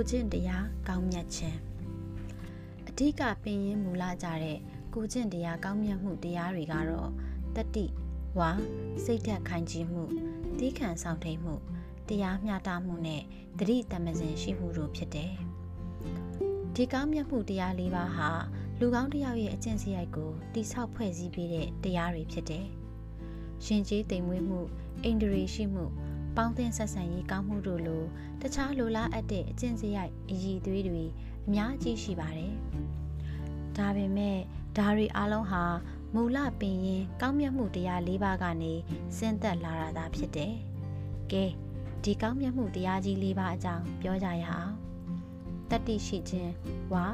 ကိုကျင့်တရားကောင်းမြတ်ခြင်းအဓိကပင်ရင်းမူလာကြတဲ့ကိုကျင့်တရားကောင်းမြတ်မှုတရားတွေကတော့တတိဝါစိတ်ဓာတ်ခိုင်ကြီးမှုတီးခံဆောင်ထိန်မှုတရားမျှတမှုနဲ့တတိတမစင်ရှိမှုတို့ဖြစ်တယ်ဒီကောင်းမြတ်မှုတရားလေးပါးဟာလူကောင်းတစ်ယောက်ရဲ့အကျင့်စရိုက်ကိုတိဆောက်ဖွဲ့စည်းပေးတဲ့တရားတွေဖြစ်တယ်ရှင်ကျေးတိမ်မွေးမှုအိန္ဒြေရှိမှု ပေါင်းသင်းဆက်ဆံရေးကောင်းမှုတို့လိုတခြားလိုလားအပ်တဲ့အကျင့်စရိုက်အည်သွေးတွေအများကြီးရှိပါတယ်။ဒါပေမဲ့ဒါတွေအလုံးဟာမူလပင်ရင်ကောင်းမြတ်မှုတရား၄ပါးကနေဆင်းသက်လာတာသာဖြစ်တယ်။ကဲဒီကောင်းမြတ်မှုတရားကြီး၄ပါးအကြောင်းပြောကြရအောင်။တတ္တိရှိခြင်းဝါ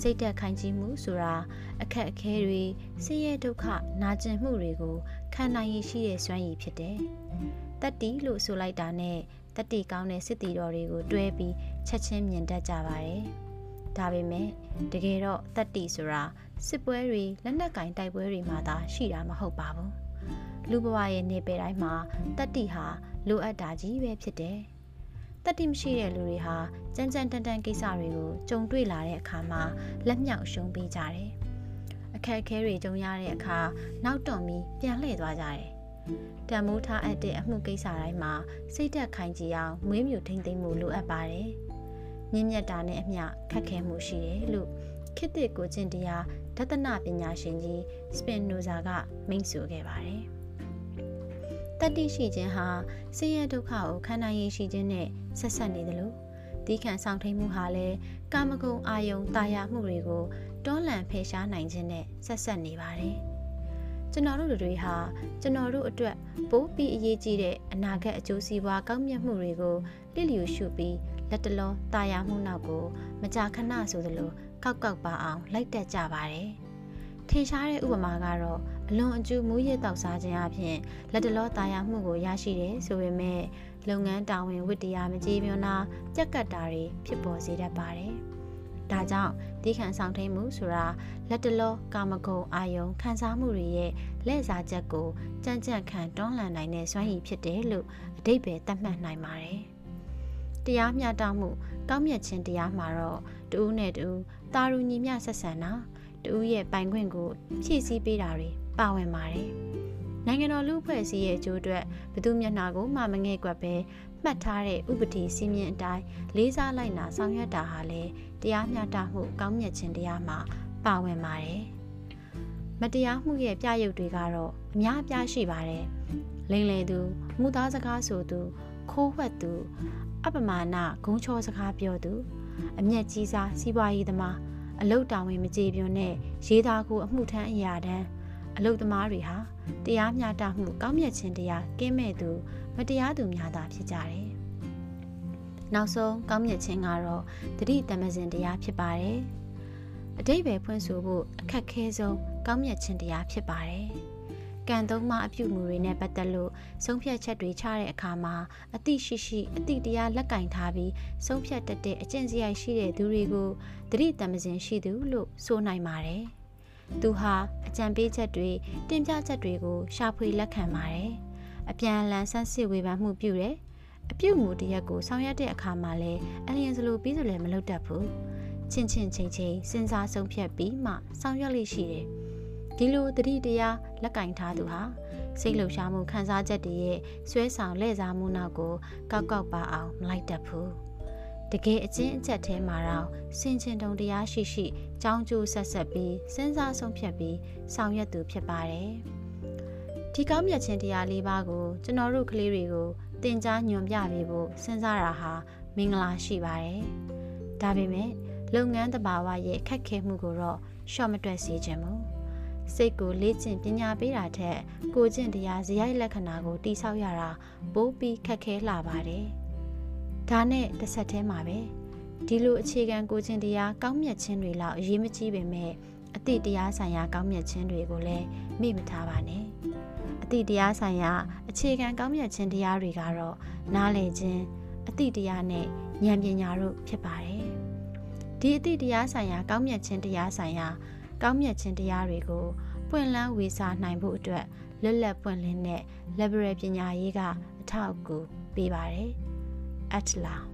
စိတ်သက်ခိုင်ကြီးမှုဆိုတာအခက်အခဲတွေဆင်းရဲဒုက္ခနာကျင်မှုတွေကိုခံနိုင်ရရှိတဲ့စွမ်းရည်ဖြစ်တယ်။တတ္တိလို့ဆိုလိုက်တာနဲ့တတ္တိကောင်းတဲ့စစ်တီတော်တွေကိုတွဲပြီးချက်ချင်းမြင်တတ်ကြပါတယ်။ဒါပေမဲ့တကယ်တော့တတ္တိဆိုတာစစ်ပွဲတွေလက်နက်ကင်တိုက်ပွဲတွေမှာသာရှိတာမဟုတ်ပါဘူး။လူဘဝရဲ့နေပယ်တိုင်းမှာတတ္တိဟာလိုအပ်တာကြီးပဲဖြစ်တယ်။ တတ္တိမရှိတဲ့လူတွေဟာကြမ်းကြမ်းတန်တန်ကိစ္စတွေကိုကြုံတွေ့လာတဲ့အခါမှာလက်မြောက်ရှုံးပေးကြတယ်။အခက်အခဲတွေကြုံရတဲ့အခါနောက်တွန်ပြီးပြန်လှည့်သွားကြတယ်။တံမိုးထားအပ်တဲ့အမှုကိစ္စတိုင်းမှာစိတ်သက်ခိုင်ကြည်အောင်မွေးမြူထိမ့်သိမ့်မှုလိုအပ်ပါတယ်။မြင့်မြတ်တာနဲ့အမျှခက်ခဲမှုရှိတယ်လို့ခေတ်သစ်ကိုကျင့်တရားဒသနပညာရှင်ကြီးစပင်နိုဇာကမိန့်ဆိုခဲ့ပါတယ်။ တတိရှိခြင်းဟာဆင်းရဲဒုက္ခကိုခံနိုင်ရရှိခြင်းနဲ့ဆက်ဆက်နေတယ်လို့ဒီခံဆောင်ထိန်မှုဟာလည်းကာမဂုဏ်အာယုံတာယာမှုတွေကိုတွန်းလှန်ဖယ်ရှားနိုင်ခြင်းနဲ့ဆက်ဆက်နေပါတယ်။ကျွန်တော်တို့တွေဟာကျွန်တော်တို့အတွက်ပိုးပြီးအရေးကြီးတဲ့အနာဂတ်အကျိုးစီးပွားကောင်းမြတ်မှုတွေကိုလစ်လျူရှုပြီးလက်တလောတာယာမှုနောက်ကိုမကြာခဏဆိုသလိုကောက်ကောက်ပါအောင်လိုက်တက်ကြပါတယ်။ထင်ရှားတဲ့ဥပမာကတော့ အလွန်အကျူးမူးရစ်တောက်စားခြင်းအပြင်လက်တလောတာယာမှုကိုရရှိတယ်ဆိုပေမဲ့လုပ်ငန်းတာဝန်ဝတ္တရားမကြေးမြွနာကြက်ကတ်တာတွေဖြစ်ပေါ်စေတတ်ပါတယ်။ဒါကြောင့်ဒီခံဆောင်ထိန်မှုဆိုတာလက်တလောကာမဂုဏ်အာယုံခံစားမှုတွေရဲ့လက်စားချက်ကိုကြံ့ကြံ့ခံတွန်းလှန်နိုင်တဲ့စွမ်းရည်ဖြစ်တယ်လို့အတိတ်ပဲသတ်မှတ်နိုင်ပါတယ်။တရားမျှတမှု ကောင်းမြတ်ခြင်းတရားမှာတော့တူးနဲ့တူးတာရူညီမျှဆက်ဆံတာ တူးရဲ့ပိုင်ခွင့်ကိုဖြည့်ဆည်းပေးတာတွေပါဝင်ပါတယ်။နိုင်ငံတော်လူအဖွဲ့အစည်းရဲ့အကျိုးအတွက်ဘသူမျက်နှာကိုမှမငဲ့ကွက်ပဲမှတ်ထားတဲ့ဥပဒေစည်းမျဉ်းအတိုင်းလေးစားလိုက်နာဆောင်ရွက်တာဟာလေတရားမျှတမှုကောင်းမြတ်ခြင်းတရားမှာပါဝင်ပါတယ်။မတရားမှုရဲ့ပြရုပ်တွေကတော့အများအပြားရှိပါတယ်။လိမ့်လေသူမှုသားစကားဆိုသူခိုးဝှက်သူအပမာဏဂုံချောစကားပြောသူအမျက်ကြီးစားစီးပွားရေးသမား အလုတ်တာဝန်မကြေပြွန်တဲ့ရေးသားကိုအမှုထမ်းအရာတန်းအလုတ်သမားတွေဟာတရားမျှတမှုကောင်းမြတ်ခြင်းတရားကင်းမဲ့သူမတရားသူများသာဖြစ်ကြတယ်။နောက်ဆုံးကောင်းမြတ်ခြင်းကတော့တတိတမစင်တရားဖြစ်ပါတယ်။အတိတ်ပဲဖွင့်ဆိုဖို့အခက်ခဲဆုံးကောင်းမြတ်ခြင်းတရားဖြစ်ပါတယ်။ ကံသုံးမအပြုမှုတွေနဲ့ပတ်သက်လို့ဆုံးဖြတ်ချက်တွေချတဲ့အခါမှာအတိရှိရှိအတိတရားလက်ကင်ထားပြီးဆုံးဖြတ်တတ်တဲ့အကျင့်စရိုက်ရှိတဲ့သူတွေကိုတတိတမစင်ရှိသူလို့ဆိုနိုင်ပါတယ်။သူဟာအကြံပေးချက်တွေတင်ပြချက်တွေကိုရှာဖွေလက်ခံပါတယ်။အပြန်အလှန်ဆန်းစစ်ဝေဖန်မှုပြုတယ်။အပြုတ်မှုတရက်ကိုဆောင်ရွက်တဲ့အခါမှာလည်းအလျင်စလိုပြီးဆိုလည်းမလုပ်တတ်ဘူး။ချင်းချင်းချင်းချင်းစဉ်းစားဆုံးဖြတ်ပြီးမှဆောင်ရွက်လိရှိတယ်။ ဒီလိုတတိတရားလက်ကင်ထားသူဟာစိတ်လှုပ်ရှားမှုခံစားချက်တွေရဲ့ဆွဲဆောင်လှည့်စားမှုနောက်ကိုကောက်ကောက်ပါအောင်မလိုက်တတ်ဘူးတကယ်အချင်းအချက်ထဲမှာတော့စင်ချင်တုံတရားရှိရှိကြောင်းကျိုးဆက်ဆက်ပြီးစဉ်းစားဆုံးဖြတ်ပြီးဆောင်ရွက်သူဖြစ်ပါတယ်ဒီကောင်းမြတ်ခြင်းတရားလေးပါးကိုကျွန်တော်တို့ကလေးတွေကိုသင်ကြားညွှန်ပြပေးဖို့စဉ်းစားတာဟာမင်္ဂလာရှိပါတယ်ဒါပေမဲ့လုပ်ငန်းတဘာဝရဲ့ခက်ခဲမှုကိုတော့ရှော့မတွက်စေချင်ဘူး စိတ်ကိုလေ့ကျင့်ပညာပေးတာထက်ကိုကျင့်တရားဇယိုက်လက္ခဏာကိုတိဆောက်ရတာပိုးပြီးခက်ခဲလာပါတယ်။ဒါနဲ့တစ်ဆက်တည်းမှာပဲဒီလိုအခြေခံကိုကျင့်တရားကောင်းမြတ်ခြင်းတွေလောက်အရေးမကြီးပေမဲ့အတိတရားဆိုင်ရာကောင်းမြတ်ခြင်းတွေကိုလည်းမေ့မထားပါနဲ့။အတိတရားဆိုင်ရာအခြေခံကောင်းမြတ်ခြင်းတရားတွေကတော့နားလည်ခြင်းအတိတရားနဲ့ဉာဏ်ပညာတို့ဖြစ်ပါတယ်။ဒီအတိတရားဆိုင်ရာကောင်းမြတ်ခြင်းတရားဆိုင်ရာ ကောင်းမြတ်ခြင်းတရားတွေကိုပွင့်လန်းဝေစာနိုင်ဖို့အတွက်လွတ်လပ်ပွင့်လင်းတဲ့ liberal ပညာရေးကအထောက်အကူပေးပါတယ်။ Atla